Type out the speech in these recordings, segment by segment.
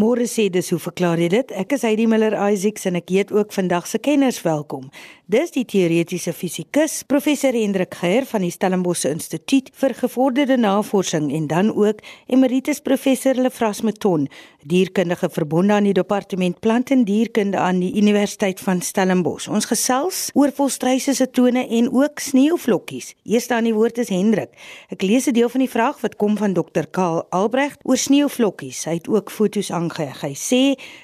Môre sê dis hoe verklaar jy dit? Ek is Heidi Miller Isaacs en ek heet ook vandag se kenners welkom. Dis die teoretiese fisikus professor Hendrik Geier van die Stellenbosch Instituut vir gevorderde navorsing en dan ook emeritus professor Lefras Meton, dierkundige verbonde aan die departement plant en dierkunde aan die Universiteit van Stellenbosch. Ons gesels oor volstruise se tone en ook sneeuvlokkies. Eerste aan die woord is Hendrik. Ek lees 'n deel van die vraag wat kom van Dr. Karl Albrecht oor sneeuvlokkies. Hy het ook foto's aangeheg. Hy sê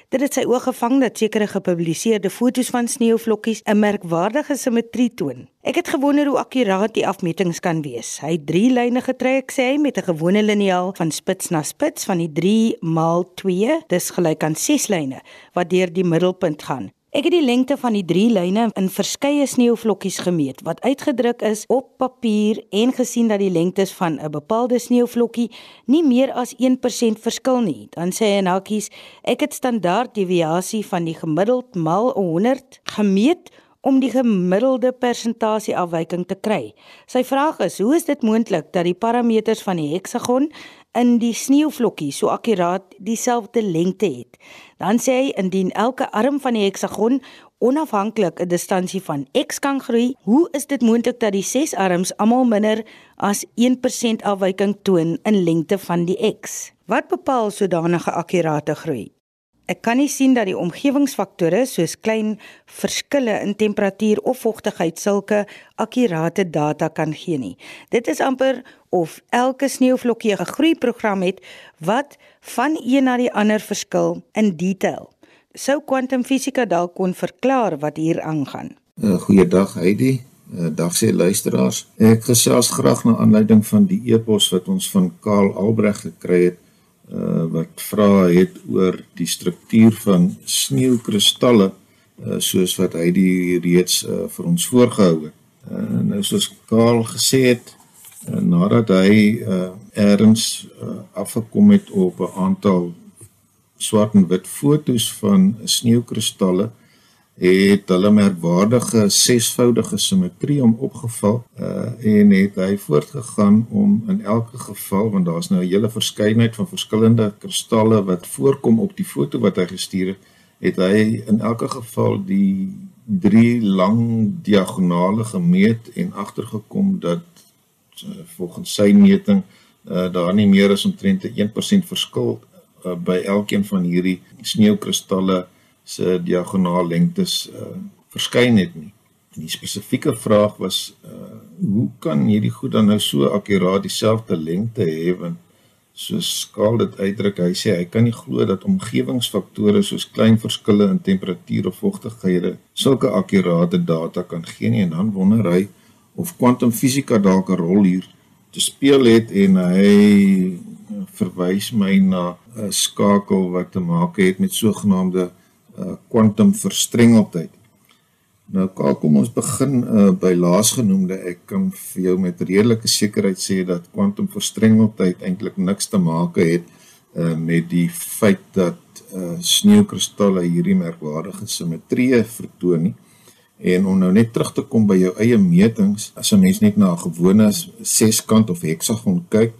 dit het sy oog gevang dat sekere gepubliseerde foto's van sneeuvlokkies 'n merkwaardige simmetrie toon. Ek het gewonder hoe akkuraat die afmetings kan wees. Hy het 3 lyne getrek sê hy met 'n gewone liniaal van spits na spits van die 3 maal 2, dis gelyk aan 6 lyne wat deur die middelpunt gaan. Ek het die lengte van die 3 lyne in verskeie sneeuvlokkies gemeet wat uitgedruk is op papier en gesien dat die lengtes van 'n bepaalde sneeuvlokkie nie meer as 1% verskil nie. Dan sê hy nakkies, ek het standaard deviasie van die gemiddeld maal 100 gemeet om die gemiddelde persentasie afwyking te kry. Sy vraag is: Hoe is dit moontlik dat die parameters van die heksagon in die sneeuvlokkie so akkuraat dieselfde lengte het. Dan sê hy indien elke arm van die heksagon onafhanklik 'n distansie van x kan groei, hoe is dit moontlik dat die 6 arms almal minder as 1% afwyking toon in lengte van die x? Wat bepaal sodanige akkurate groei? Ek kan nie sien dat die omgewingsfaktore soos klein verskille in temperatuur of vogtigheid sulke akkurate data kan gee nie. Dit is amper of elke sneeuvlokkie 'n groeiprogram het wat van een na die ander verskil in detail. Sou kwantumfisika dalk kon verklaar wat hier aangaan. Uh, Goeiedag Heidi. Uh, dag sê luisteraars. Ek gesels graag na aanleiding van die e-pos wat ons van Karl Albrecht gekry het uh, wat vra het oor die struktuur van sneeukristalle uh, soos wat hy die reeds uh, vir ons voorgehou het. Uh, nou soos Karl gesê het uh, nadat hy uh, erns uh, afgekom het op 'n aantal swart en wit fotos van sneeukristalle uh, het hulle merkwaardige sesvoudige simmetrie om opgeval uh, en het hy voortgegaan om in elke geval want daar's nou 'n hele verskeidenheid van verskillende kristalle wat voorkom op die foto wat hy gestuur het het hy in elke geval die drie lang diagonale gemeet en agtergekom dat uh, volgens sy meting uh, daar nie meer as omtrent 1% verskil uh, by elkeen van hierdie sneeukristalle se diagonaal lengtes uh, verskyn het nie. En die spesifieke vraag was uh, hoe kan hierdie goed dan nou so akkuraat dieselfde lengte hê want soos skaal dit uitdruk hy sê hy kan nie glo dat omgewingsfaktore soos klein verskille in temperatuur of vogtighede sulke akkurate data kan gee nie en dan wonder hy of kwantumfisika dalk 'n rol hier te speel het en hy verwys my na 'n skakel wat te maak het met sogenaamde kwantum uh, verstrengeldheid. Nou kom ons begin uh, by laasgenoemde. Ek kan vir jou met redelike sekerheid sê dat kwantum verstrengeldheid eintlik niks te maak het uh, met die feit dat uh, sneeukristalle hierdie merkwaardige simmetrie vertoon nie. En om nou net terug te kom by jou eie metings, as 'n mens net na 'n gewone seskant of heksagon kyk,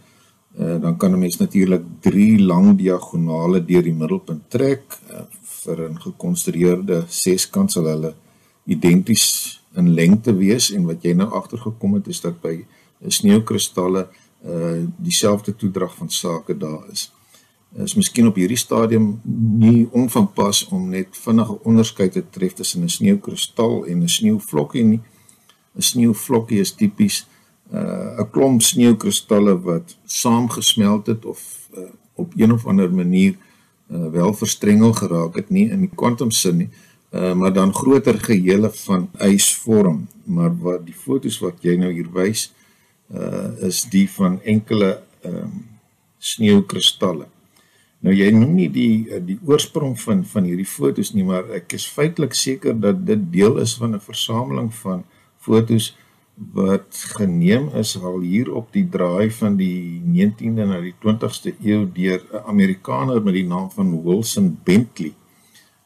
uh, dan kan 'n mens natuurlik drie lang diagonale deur die middelpunt trek. Uh, vir 'n gekonstrueerde seskant sal hulle identies in lengte wees en wat jy nou agtergekom het is dat by sneeukristalle uh dieselfde toedrag van sake daar is. Is miskien op hierdie stadium nie onvanpas om net vinnige onderskeid te tref tussen 'n sneeukristal en 'n sneeuvlokkie nie. 'n Sneeuvlokkie is tipies uh 'n klomp sneeukristalle wat saamgesmelt het of uh, op een of ander manier uh, wel verstrengel geraak het nie in die kwantumsin nie uh, maar dan groter gehele van ys vorm. Maar wat die fotos wat jy nou hier wys uh, is die van enkele um, sneeukristalle nou jy noem nie die die oorsprong van van hierdie fotos nie maar ek is feitelik seker dat dit deel is van 'n versameling van fotos wat geneem is al hier op die draai van die 19de na die 20ste eeu deur 'n Amerikaner met die naam van Wilson Bentley.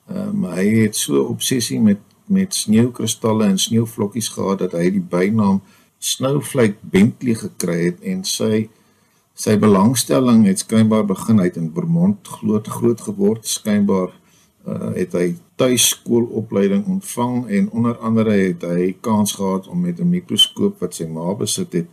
Ehm um, hy het so obsessie met met sneeukristalle en sneeuvlokkies gehad dat hy die bynaam Snowflake Bentley gekry het en sy Sy belangstelling het skynbaar begin uit in Vermont groot groot geword. Skynbaar uh, het hy tuiskoolopleiding ontvang en onder andere het hy kans gehad om met 'n mikroskoop wat sy ma besit het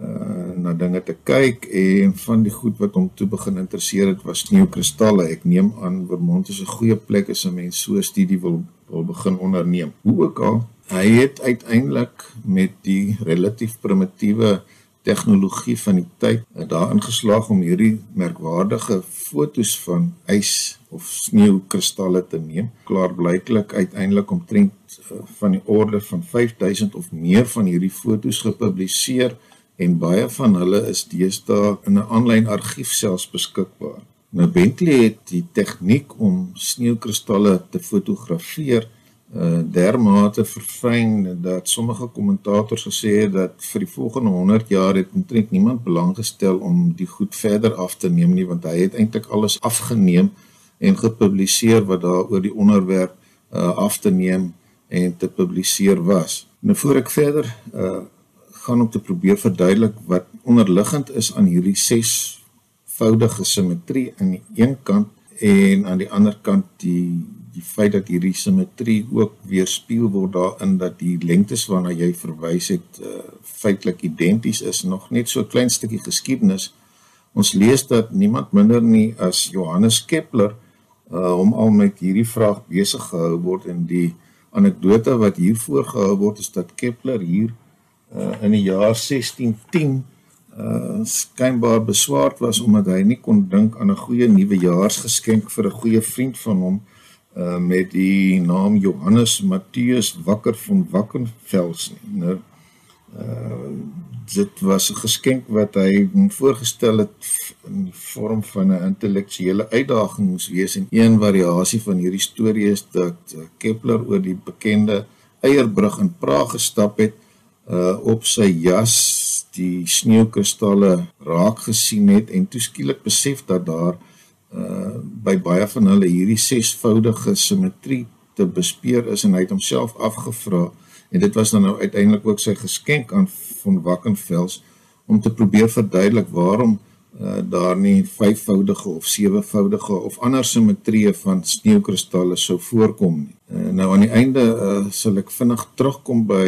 uh na dinge te kyk en van die goed wat hom toe begin interesseer het was sneeukristalle. Ek neem aan Vermont is 'n goeie plek as 'n mens so 'n studie wil wil begin onderneem. Hoe ook al, hy het uiteindelik met die relatief primitiewe tegnologie van die tyd daarin geslaag om hierdie merkwaardige fotos van ys of sneeukristalle te neem. Klaarblyklik uiteindelik omtrent uh, van die orde van 5000 of meer van hierdie fotos gepubliseer en baie van hulle is deesdae in 'n aanlyn argief selfs beskikbaar. Nou Bentley het die tegniek om sneeukristalle te fotografeer uh dermate verfyn dat sommige kommentators gesê het dat vir die volgende 100 jaar het omtrent niemand belang gestel om die goed verder af te neem nie want hy het eintlik alles afgeneem en gepubliseer wat daar oor die onderwerp uh af te neem en te publiseer was. Nou voor ek verder uh gaan om te probeer verduidelik wat onderliggend is aan hierdie sesvoudige simmetrie aan die een kant en aan die ander kant die die feit dat hierdie simmetrie ook weerspieël word daarin dat die lengtes waarna jy verwys het uh, feitelik identies is nog net so 'n klein stukkie geskiedenis. Ons lees dat niemand minder nie as Johannes Kepler uh, om al met hierdie vraag besig gehou word en die anekdote wat hier voorgehou word is dat Kepler hier uh, in die jaar 1610 uh skynbaar beswaard was omdat hy nie kon dink aan 'n goeie nuwejaarsgeskenk vir 'n goeie vriend van hom uh met die naam Johannes Matthäus Wakker van Wakkenfels nie. Nou uh dit was 'n geskenk wat hy voorgestel het in vorm van 'n intellektuele uitdaging moes wees en een variasie van hierdie storie is dat Kepler oor die bekende eierbrug in Praag gestap het uh op sy jas die sneeukristalle raak gesien het en toe skielik besef dat daar uh by baie van hulle hierdie sesvoudige simmetrie te bespeer is en hy het homself afgevra en dit was dan nou uiteindelik ook sy geskenk aan von Wackenfels om te probeer verduidelik waarom uh daar nie vyfvoudige of sewevoudige of ander simmetrieë van sneeukristalle sou voorkom nie. Uh, nou aan die einde uh sal ek vinnig terugkom by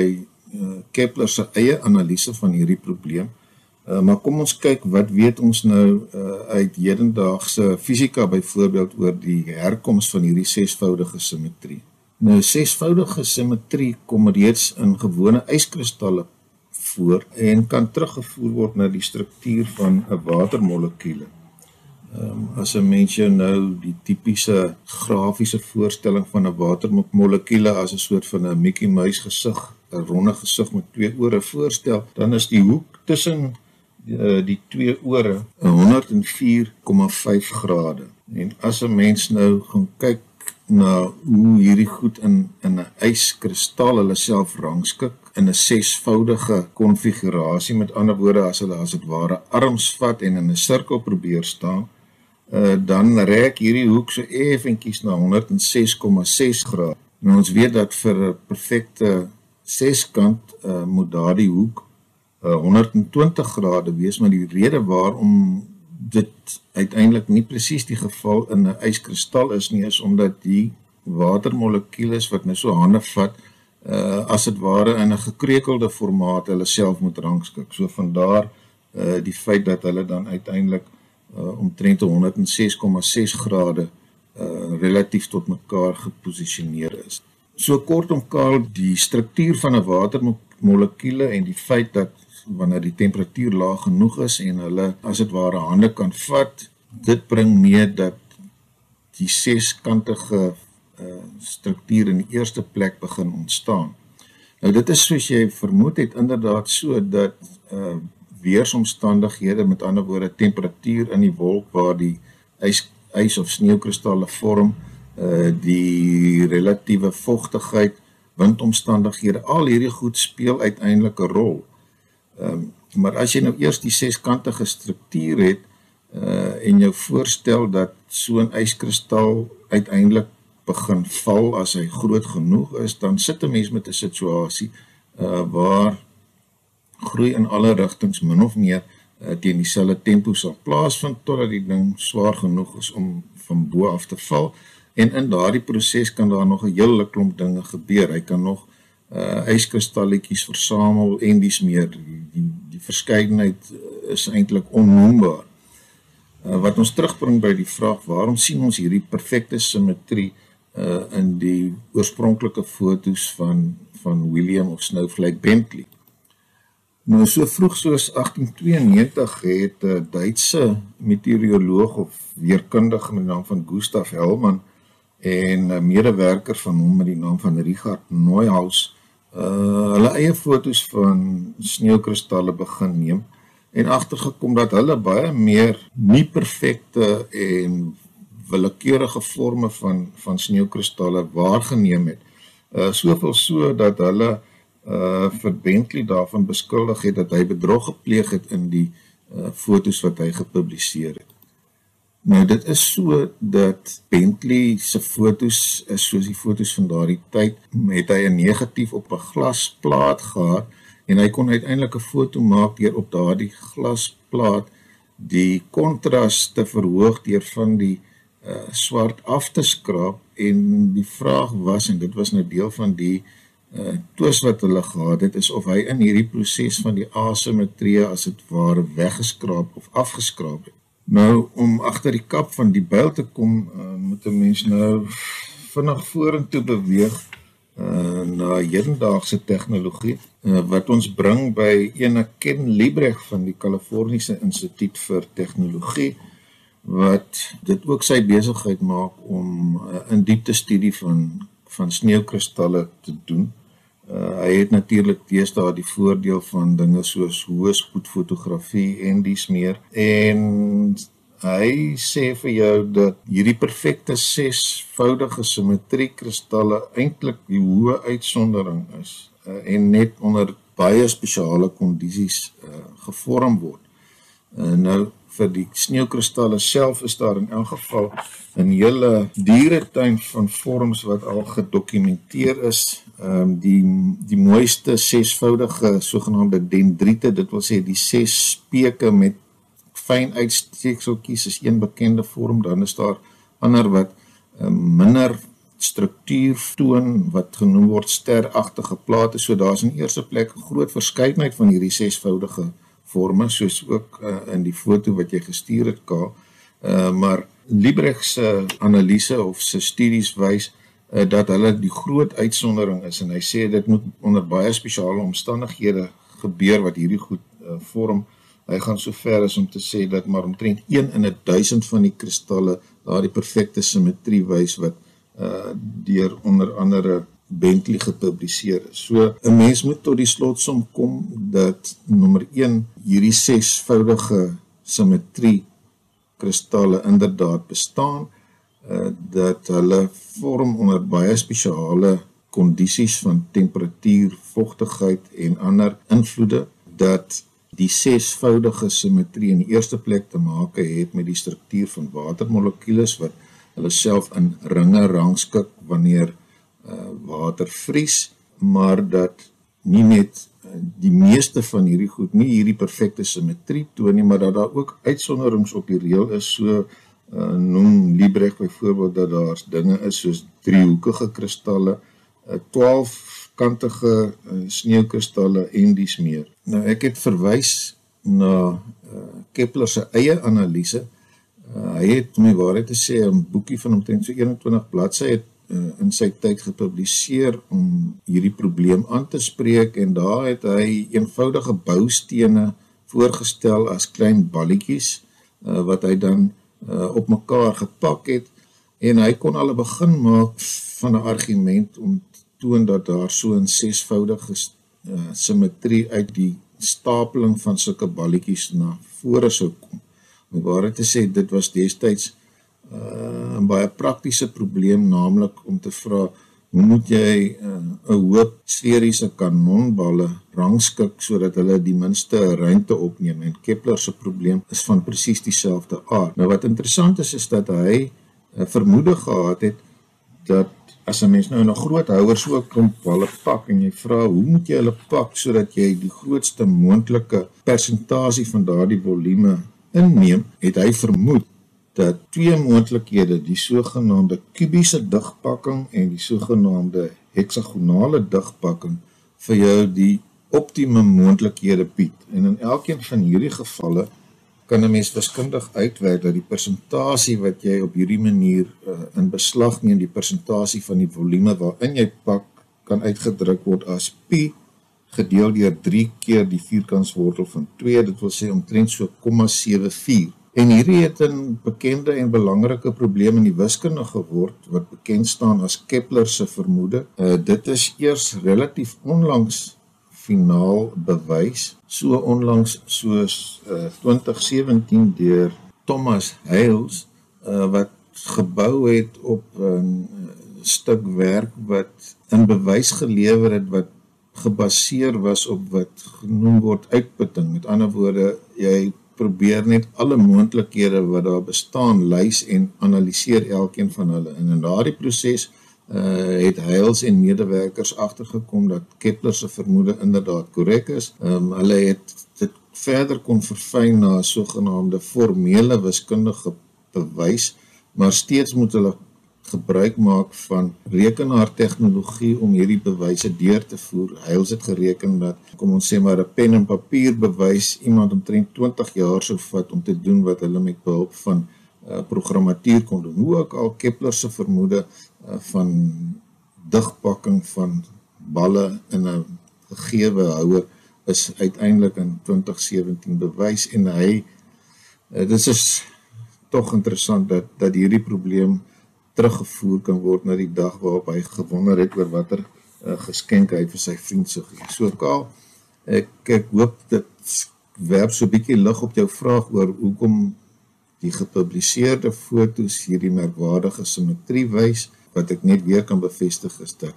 uh Kepler se eie analise van hierdie probleem. Uh, maar kom ons kyk wat weet ons nou uh, uit hedendaagse fisika byvoorbeeld oor die herkoms van hierdie sesvoudige simmetrie. Nou sesvoudige simmetrie kom reeds in gewone yskristalle voor en kan teruggevoer word na die struktuur van 'n watermolekuule. Ehm um, as 'n mens jou nou die tipiese grafiese voorstelling van 'n watermolekuule as 'n soort van 'n Mickey Mouse gesig, 'n ronde gesig met twee ore voorstel, dan is die hoek tussen Eh, die twee ore 104,5 grade. En as 'n mens nou gaan kyk na hoe hierdie goed in in 'n yskristal hulle self rangskik in 'n sesvoudige konfigurasie met ander woorde as hulle as dit ware arms vat en in 'n sirkel probeer staan, uh, dan rek hierdie hoek so effentjies na 106,6 grade. Nou ons weet dat vir 'n perfekte seskant uh, moet daardie hoek uh, 120 grade wees maar die rede waarom dit uiteindelik nie presies die geval in 'n yskristal is nie is omdat die watermolekules wat nou so hande vat uh, as dit ware in 'n gekrekelde formaat hulle self moet rangskik. So van daar uh, die feit dat hulle dan uiteindelik uh, omtrent 106,6 grade uh, relatief tot mekaar geposisioneer is. So kortom kaal die struktuur van 'n watermolekuule en die feit dat wanneer die temperatuur laag genoeg is en hulle as dit ware hande kan vat, dit bring mee dat die seskantige uh, struktuur in die eerste plek begin ontstaan. Nou dit is soos jy vermoed het inderdaad so dat uh weeromstandighede met ander woorde temperatuur in die wolk waar die ys ys of sneeukristalle vorm, uh die relatiewe vogtigheid, windomstandighede, al hierdie goed speel uiteindelik 'n rol. Um, maar as jy nou eers die seskantige struktuur het uh en jou voorstel dat so 'n yskristal uiteindelik begin val as hy groot genoeg is, dan sit 'n mens met 'n situasie uh waar groei in alle rigtings min of meer uh, teen dieselfde tempo sal plaasvind totdat die ding swaar genoeg is om van bo af te val en in daardie proses kan daar nog 'n hele klomp dinge gebeur. Hy kan nog uh yskristalletjies versamel en dis meer die die, die verskeidenheid is eintlik onnoembaar. Uh, wat ons terugbring by die vraag waarom sien ons hierdie perfekte simmetrie uh in die oorspronklike fotos van van William of Snowflake Bentley. Nou so vroeg soos 1892 het 'n uh, Duitse meteoroloog of weerkundige met die naam van Gustav Hellmann en 'n medewerker van hom met die naam van Richard Neuhaus uh hulle eie fotos van sneeukristalle begin neem en agtergekom dat hulle baie meer nie perfekte en willekeurige forme van van sneeukristalle waargeneem het. Uh soveel so dat hulle uh vir Bentley daarvan beskuldig het dat hy bedrog gepleeg het in die uh fotos wat hy gepubliseer het. Nou dit is so dat Bentley se fotos is soos die fotos van daardie tyd met hy 'n negatief op 'n glasplaat gehad en hy kon uiteindelik 'n foto maak deur op daardie glasplaat die kontras te verhoog deur van die uh, swart af te skraap en die vraag was en dit was nou deel van die uh, twis wat hulle gehad het is of hy in hierdie proses van die asimetrie as dit ware weggeskraap of afgeskraap het Nou om agter die kap van die byl te kom, uh, moet 'n mens nou vinnig vorentoe beweeg uh, na hedendaagse tegnologie uh, wat ons bring by ene Ken Liebrecht van die Kaliforniese Instituut vir Tegnologie wat dit ook sy besigheid maak om uh, in diepte studie van van sneeukristalle te doen. Uh, hy het natuurlik deesdae die voordeel van dinge soos hoë spoed fotografie en dies meer en hy sê vir jou dat hierdie perfekte sesvoudige simmetrie kristalle eintlik die hoë uitsondering is uh, en net onder baie spesiale kondisies uh, gevorm word. Uh, nou vir die sneeukristalle self is daar in elk geval 'n hele dieretuin van vorms wat al gedokumenteer is. Um, die die mooiste sesvoudige sogenaamde dendriete, dit wil sê die ses speke met fyn uitsteekseltjies is een bekende vorm, dan is daar ander wat um, minder struktuur toon wat genoem word steragtige plate. So daar's in eerste plek groot verskeidenheid van hierdie sesvoudige forme soos ook uh, in die foto wat jy gestuur het ka. Uh, maar Liebrecht se analise of se studies wys uh, dat hulle die groot uitsondering is en hy sê dit moet onder baie spesiale omstandighede gebeur wat hierdie goed uh, vorm. Hy gaan so ver as om te sê dat maar omtrent 1 in 'n 1000 van die kristalle daardie perfekte simmetrie wys wat uh deur onder andere Bentley gepubliseer is. So 'n mens moet tot die slotsom kom dat nommer 1 hierdie sesvoudige simmetrie kristalle inderdaad bestaan uh, dat hulle vorm onder baie spesiale kondisies van temperatuur, vogtigheid en ander invloede dat die sesvoudige simmetrie in die eerste plek te maak het met die struktuur van watermolekules wat hulle self in ringe rangskik wanneer uh, water vries, maar dat nie net uh, die meeste van hierdie goed nie hierdie perfekte simmetrie toon nie, maar dat daar ook uitsonderings op die reël is. So uh, noem Liebrecht byvoorbeeld dat daar dinge is soos driehoekige kristalle, uh, 12 kantige uh, sneeukristalle en dies meer. Nou ek het verwys na uh, Kepler se eie analise. Uh, hy het my waarheid te sê 'n boekie van omtrent so 21 bladsye het uh, in sy tyd gepubliseer om hierdie probleem aan te spreek en daar het hy eenvoudige boustene voorgestel as klein balletjies uh, wat hy dan uh, op mekaar gepak het en hy kon al 'n begin maak van 'n argument om toon dat daar so 'n sesvoudige uh, simmetrie uit die stapeling van sulke balletjies na vore sou kom. Om waar te sê dit was destyds uh, 'n baie praktiese probleem naamlik om te vra hoe moet jy uh, 'n uh, hoop sferiese kanonballe rangskik sodat hulle die minste ruimte opneem en Kepler se probleem is van presies dieselfde aard. Nou wat interessant is is dat hy uh, vermoede gehad het dat as 'n mens nou 'n groot houer so kom hulle pak en jy vra hoe moet jy hulle pak sodat jy die grootste moontlike persentasie van daardie volume inneem, het hy vermoed dat twee moontlikhede, die sogenaamde kubiese digpakking en die sogenaamde heksagonale digpakking vir jou die optimum moontlikhede bied. En in elkeen van hierdie gevalle kan 'n mens wiskundig uitwerk dat die persentasie wat jy op hierdie manier uh, in beslag neem, die persentasie van die volume waarin jy pak kan uitgedruk word as pi gedeel deur 3 keer die vierkantswortel van 2, dit wil sê omtrent so 0,74. En hierdie het 'n bekende en belangrike probleem in die wiskunde geword wat bekend staan as Kepler se vermoede. Uh, dit is eers relatief onlangs finaal bewys so onlangs soos uh, 2017 deur Thomas Hales uh, wat gebou het op 'n uh, stuk werk wat in bewys gelewer het wat gebaseer was op wat genoem word uitputting met ander woorde jy probeer net alle moontlikhede wat daar bestaan lys en analiseer elkeen van hulle en in daardie proses uh het Hales en medewerkers agtergekom dat Kepler se vermoede inderdaad korrek is. Ehm um, hulle het dit verder kon verfyn na 'n sogenaamde formele wiskundige bewys, maar steeds moet hulle gebruik maak van rekenaartegnologie om hierdie bewyse deur te voer. Hales het gereken dat kom ons sê maar 'n pen en papier bewys iemand omtrent 20 jaar sou vat om te doen wat hulle met behulp van uh, programmatuur kon doen. Hoe ook al Kepler se vermoede uh, van digpakking van balle in 'n gegewe houer is uiteindelik in 2017 bewys en hy uh, dit is tog interessant dat dat hierdie probleem teruggevoer kan word na die dag waarop hy gewonder het oor watter uh, geskenk hy vir sy vriend sou gee. So Kaal, ek ek hoop dit werp so 'n bietjie lig op jou vraag oor hoekom die gepubliseerde fotos hierdie merkwaardige simmetrie wys wat ek net weer kan bevestig is dat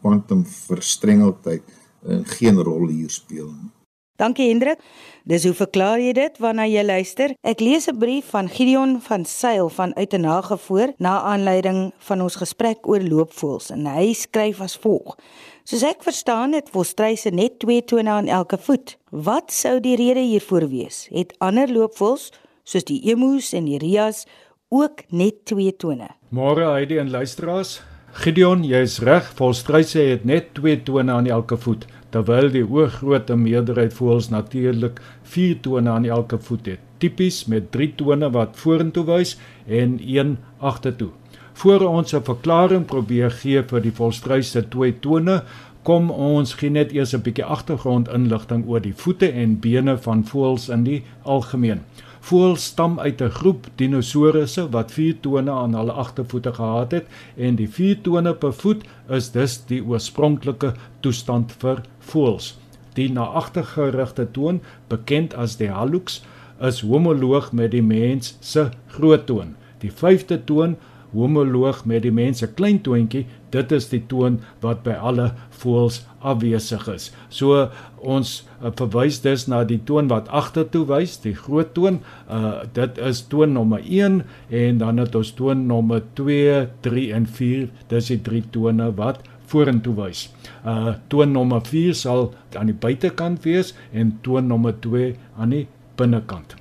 kwantum uh, verstrengeldheid uh, geen rol hier speel nie. Dankie Hendrik. Dis hoe verklaar jy dit wanneer jy luister? Ek lees 'n brief van Gideon van Sail van Uitenhage voor na aanleiding van ons gesprek oor loopvoëls en hy skryf as volg: Soos ek verstaan het, volstryse net twee tone aan elke voet. Wat sou die rede hiervoor wees? Het ander loopvoëls soos die emus en die rias ook net twee tone. Môre Heidi en luisteraars, Gideon, jy is reg, volstryse het net twee tone aan elke voet, terwyl die oorgrootste meerderheid voëls natuurlik vier tone aan elke voet het, tipies met drie tone wat vorentoe wys en een agtertoe. Voor ons 'n verklaring probeer gee vir die volstryse twee tone, kom ons gee net eers 'n bietjie agtergrondinligting oor die voete en bene van voëls in die algemeen. Voëls stam uit 'n groep dinosourusse wat vier tone aan hulle agtervoete gehad het en die vier tone per voet is dus die oorspronklike toestand vir voëls. Die na agter gerigte toon, bekend as die hallux, is homoloog met die mens se groot toon. Die vyfde toon homoloog met die mens se klein toontjie, dit is die toon wat by alle voëls afwesig is. So ons uh, verwys dus na die toon wat agtertoe wys, die groot toon. Uh dit is toon nommer 1 en dan het ons toon nommer 2, 3 en 4. Dis die drie tone wat vorentoe wys. Uh toon nommer 4 sal aan die buitekant wees en toon nommer 2 aan die binnekant.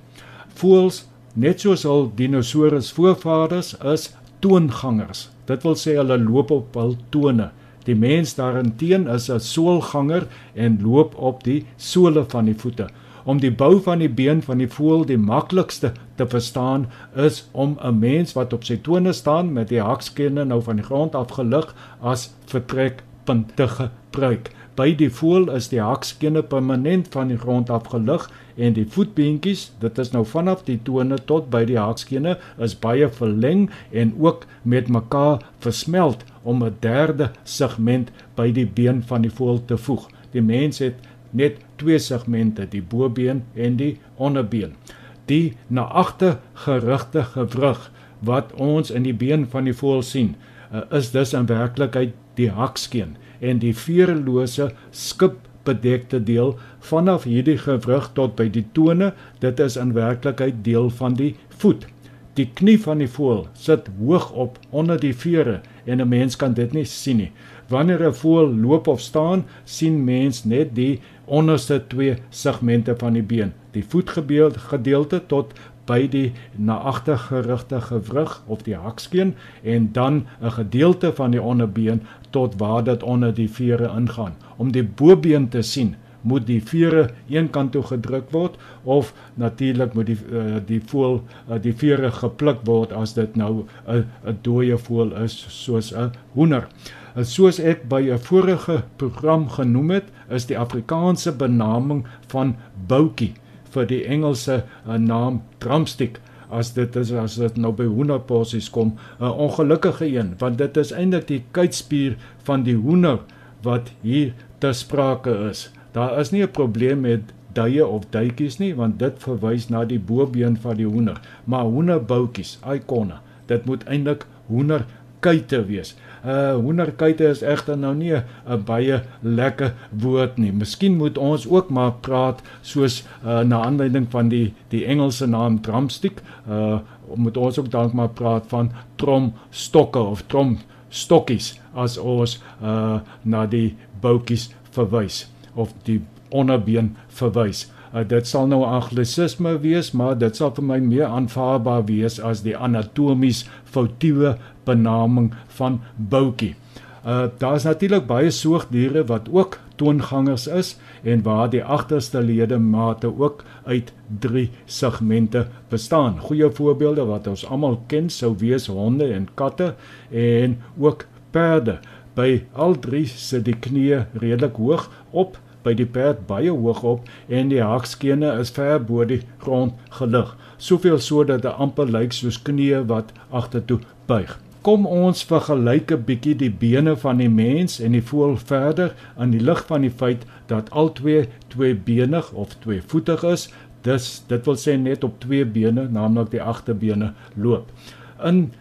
Voëls net soos al dinosourus voorvaders is toongangers. Dit wil sê hulle loop op hul tone. Die mens daarenteen is 'n soolganger en loop op die sole van die voete. Om die bou van die been van die voël die maklikste te verstaan is om 'n mens wat op sy tone staan met die hakskene nou van die grond af gelig as vertrekpunt te gebruik. By die voël is die hakskene permanent van die grond af gelig en die voetbeentjies, dit is nou vanaf die tone tot by die hakskene, is baie verleng en ook met mekaar versmelt om 'n derde segment by die been van die voël te voeg. Die mens het net twee segmente, die bobeen en die onderbeen. Die na agter gerigte gewrig wat ons in die been van die voël sien, uh, is dus in werklikheid die hakskeen en die veerlose skip bedekte deel vanaf hierdie gewrig tot by die tone dit is in werklikheid deel van die voet Die knie van die voël sit hoog op onder die vere en 'n mens kan dit nie sien nie. Wanneer 'n voël loop of staan, sien mens net die onderste twee segmente van die been. Die voetgedeelte tot by die na agter gerigte gewrig of die hakskeen en dan 'n gedeelte van die onderbeen tot waar dit onder die vere ingaan. Om die bobeen te sien, moet die vere een kant toe gedruk word of natuurlik moet die uh, die voël uh, die vere gepluk word as dit nou 'n 'n dooie voël is soos 'n hoender. Uh, soos ek by 'n vorige program genoem het, is die Afrikaanse benaming van boutjie vir die Engelse uh, naam drumstick as dit is as dit nou by hoenderposies kom 'n ongelukkige een want dit is eintlik die kuitspier van die hoender wat hier te sprake is. Daar is nie 'n probleem met duie of duitjies nie want dit verwys na die bobeen van die hoender, maar hoenderboutjies, ikonne. Dit moet eintlik hoenderkuite wees. Uh hoenderkuite is egter nou nie 'n baie lekker woord nie. Miskien moet ons ook maar praat soos uh na aanleiding van die die Engelse naam drumstick, uh moet ons ook dalk maar praat van tromstokke of trom stokkies as ons uh na die boutjies verwys of die onderbeen verwys. Uh, dit sal nou anglisisme wees, maar dit sal vir my meer aanvaarbaar wees as die anatomies foutiewe benaming van boutjie. Uh daar's natuurlik baie soogdiere wat ook toongangers is en waar die agterste ledemate ook uit 3 segmente bestaan. Goeie voorbeelde wat ons almal ken sou wees honde en katte en ook perde. By al drie sit die knie redelik hoog op by die perd baie hoog op en die hakskene is ver bo die grond gelig. Soveel sodat dit amper lyk soos knieë wat agtertoe buig. Kom ons vergelyk 'n bietjie die bene van die mens en die voël verder in die lig van die feit dat albei tweebenig of tweevoetig is. Dis dit wil sê net op twee bene, naamlik die agterbene loop. In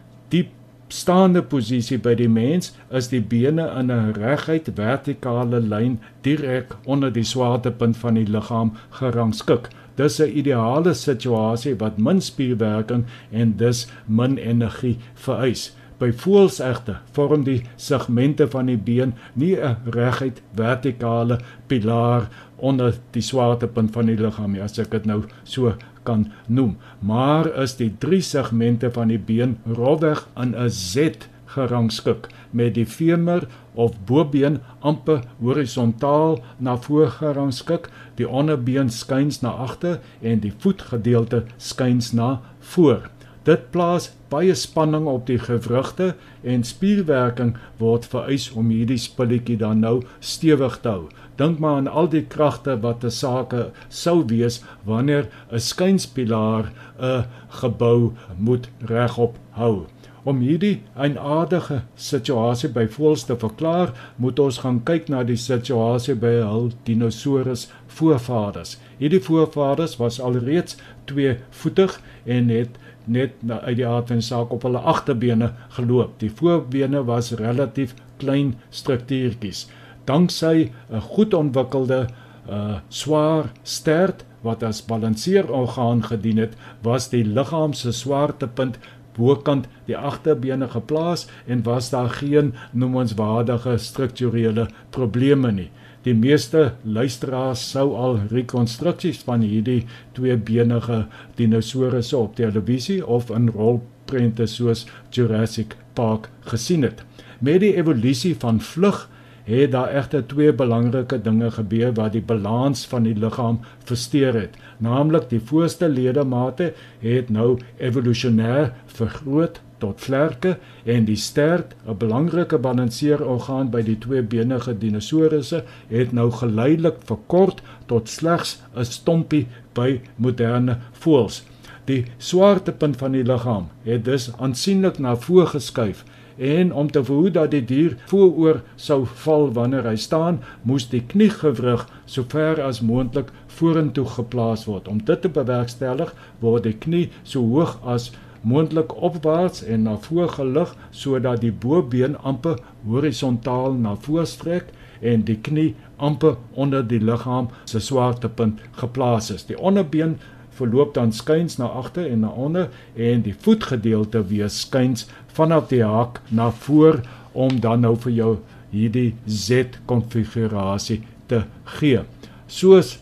staande posisie by die mens is die bene in 'n reguit vertikale lyn direk onder die swaartepunt van die liggaam gerangskik. Dis 'n ideale situasie wat min spierwerking en dus min energie vereis. By voëls egter vorm die segmente van die been nie 'n reguit vertikale pilaar onder die swaartepunt van die liggaam nie as ek dit nou so kan noem. Maar is die drie segmente van die been rowweg in 'n Z gerangskik met die femur of bobeen amper horisontaal na voor gerangskik, die onderbeen skuins na agter en die voetgedeelte skuins na voor. Dit plaas baie spanning op die gewrigte en spierwerking word vereis om hierdie spulletjie dan nou stewig te hou. Dink maar aan al die kragte wat te sake sou wees wanneer 'n skynspilaar 'n gebou moet regop hou. Om hierdie eienaardige situasie by voëls te verklaar, moet ons gaan kyk na die situasie by hul dinosourus voorvaders. Hierdie voorvaders was alreeds tweevoetig en het net uit die aard van saak op hulle agterbene geloop. Die voorbene was relatief klein struktuurtjies danksy 'n goed ontwikkelde uh swaar stert wat as balanseerorgaan gedien het, was die liggaam se swaartepunt bokant die agterbene geplaas en was daar geen noemenswaardige strukturele probleme nie. Die meeste luisteraars sou al rekonstruksies van hierdie tweebenige dinosourusse op televisie of in rolprente soos Jurassic Park gesien het. Met die evolusie van vlug het daar egter twee belangrike dinge gebeur wat die balans van die liggaam versteur het. Naamlik die voorste ledemate het nou evolusionêr vergroot tot vlerke en die stert, 'n belangrike balanseerorgaan by die tweebenige dinosourusse, het nou geleidelik verkort tot slegs 'n stompie by moderne voëls. Die swaartepunt van die liggaam het dus aansienlik na voor geskuif en om te verhoed dat die dier vooroor sou val wanneer hy staan, moes die kniegewrig so ver as moontlik vorentoe geplaas word. Om dit te bewerkstellig, word die knie so hoog as moontlik opwaarts en na voor gelig sodat die bobeen amper horisontaal na voor strek en die knie amper onder die liggaam se swaartepunt geplaas is. Die onderbeen verloop dan skuins na agter en na onder en die voetgedeelte weer skuins vanaf die haak na voor om dan nou vir jou hierdie Z konfigurasie te gee. Soos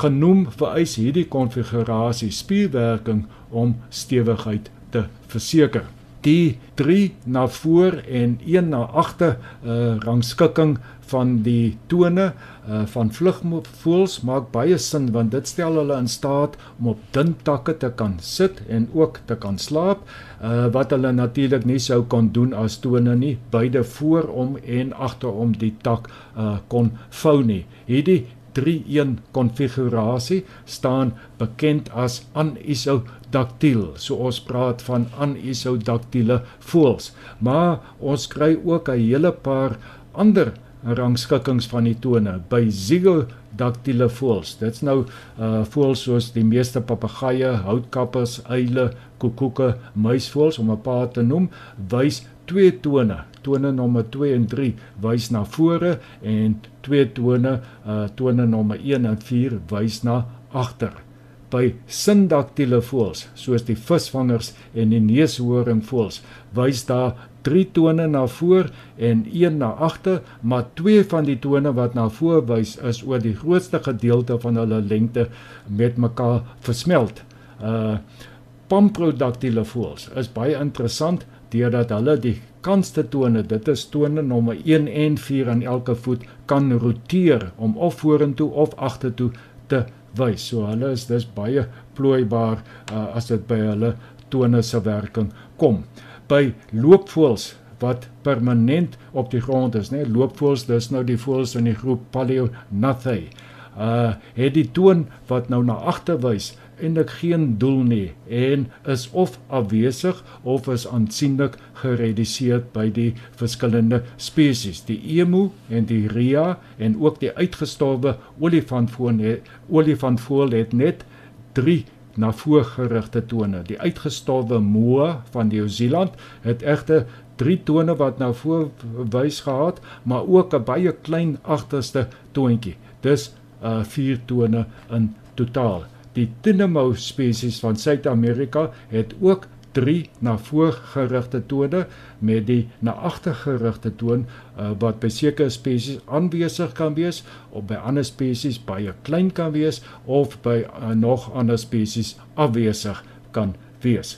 genoem vereis hierdie konfigurasie spierwerking om stewigheid te verseker. Die 3 na voor en 1 na agter uh, rangskikking van die tone uh, van vlugvoëls maak baie sin want dit stel hulle in staat om op dun takke te kan sit en ook te kan slaap uh, wat hulle natuurlik nie sou kon doen as tone nie beide voorom en agterom die tak uh, kon vou nie. Hierdie 3-1 konfigurasie staan bekend as anisodaktiel. So ons praat van anisodaktiele voëls, maar ons kry ook 'n hele paar ander rangskikkings van die tone by zygodaktiele voëls. Dit's nou uh voëls soos die meeste papegaaie, houtkappers, uile, koekoeke, muisvoëls om 'n paar te noem, wys twee tone. Tone nommer 2 en 3 wys na vore en twee tone, uh tone nommer 1 en 4 wys na agter. By sindaktiele voëls, soos die visvangers en die neushoringvoëls, wys daar drie tone na voor en een na agter, maar twee van die tone wat na voor wys is oor die grootste gedeelte van hulle lengte met mekaar versmelt. Uh pamprodaktiele voëls is baie interessant deurdat hulle die kanste tone, dit is tone nommer 1 en 4 aan elke voet kan roteer om of vorentoe of agtertoe te wys. So hulle is dis baie plooibaar uh, as dit by hulle tone se werking kom. By loopvoëls wat permanent op die grond is, nê, loopvoëls, dis nou die voëls in die groep Paleognathae. Uh het die toon wat nou na agter wys eintlik geen doel nie en is of afwesig of is aansienlik gereduseer by die verskillende spesies. Die emu en die ria en ook die uitgestorwe olifantvoël olifantvoël het net 3 na voorgerigte tone. Die uitgestorwe moa van Nieu-Seeland het egter drie tone wat nou voorwys gehad, maar ook 'n baie klein agterste toontjie. Dis uh vier tone in totaal. Die Tinamou spesies van Suid-Amerika het ook 3 na voorgerigte tone met die na agtergerigte toon uh, wat by sekere spesies aanwesig kan wees of by ander spesies baie klein kan wees of by uh, nog ander spesies afwesig kan wees.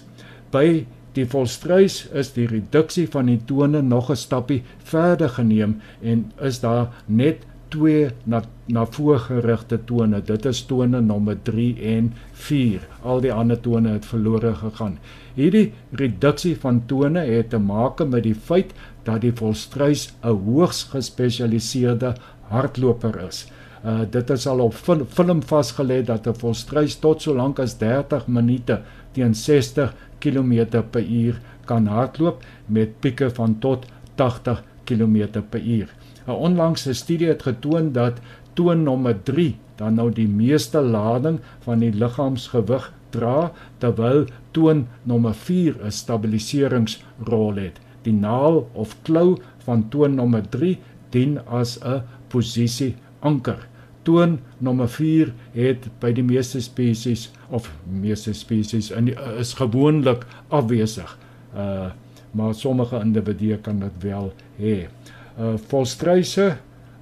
By die volstruis is die reduksie van die tone nog 'n stappie verder geneem en is daar net twee na na voorgerigte tone. Dit is tone nommer 3 en 4. Al die ander tone het verlore gegaan. Hierdie reduksie van tone het te maak met die feit dat die volstruis 'n hoogs gespesialiseerde hardloper is. Uh dit is al op film vasgelê dat 'n volstruis tot so lank as 30 minute teen 60 km per uur kan hardloop met pieke van tot 80 km per uur. 'n Onlangse studie het getoon dat toon nommer 3 dan nou die meeste lading van die liggaamsgewig dra terwyl toon nommer 4 'n stabiliseringsrol het. Die naal of klou van toon nommer 3 dien as 'n posisie anker. Toon nommer 4 het by die meeste spesies of meeste spesies in die, is gewoonlik afwesig. Uh maar sommige individue kan dit wel hê uh, volstruise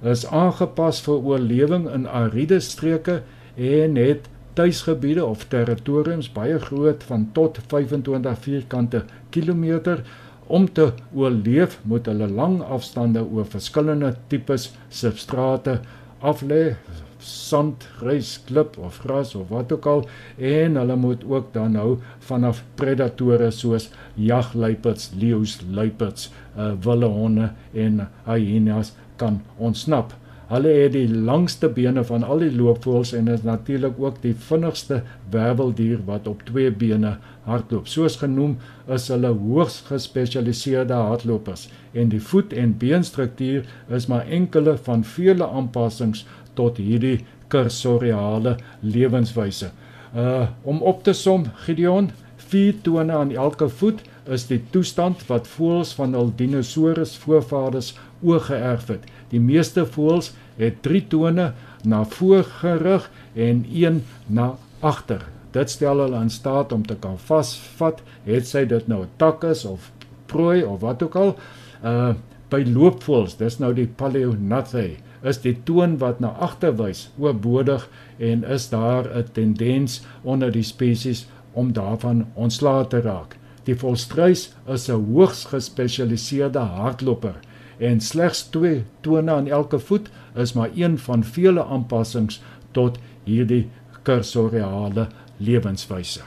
is aangepas vir oorlewing in ariede streke en het tuisgebiede of territoriums baie groot van tot 25 vierkante kilometer. Om te oorleef moet hulle lang afstande oor verskillende tipes substrate aflê sand, grys, klip of gras of wat ook al en hulle moet ook dan nou vanaf predatore soos jagluiperds, leeu's, luiperds, uh, wilde honde en hyenas kan ontsnap. Hulle het die langste bene van al die loopvoëls en is natuurlik ook die vinnigste werveldier wat op twee bene hardloop. Soos genoem is hulle hoogs gespesialiseerde hardlopers en die voet- en beenstruktuur is maar enkele van vele aanpassings tot hierdie kursoriale lewenswyse. Uh om op te som, Gideon, vier tone aan elke voet is die toestand wat voëls van hul dinosourus voorvaders oorgeerf het. Die meeste voëls het 3 tone na voor gerig en 1 na agter. Dit stel hulle in staat om te kan vasvat, het sy dit nou 'n tak is of prooi of wat ook al. Uh by loopvoëls, dis nou die Paleognathae, is die toon wat na agter wys oorbodig en is daar 'n tendens onder die spesies om daarvan ontslae te raak. Die volstruis is 'n hoogs gespesialiseerde hardloper en slegs 2 tone aan elke voet is maar een van vele aanpassings tot hierdie kursoriale lewenswyse.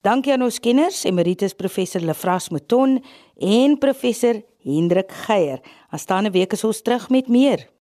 Dankie aan ons kenners, emeritus professor Lefras Mouton en professor Hendrik Geier. Aanstaande week is ons terug met meer.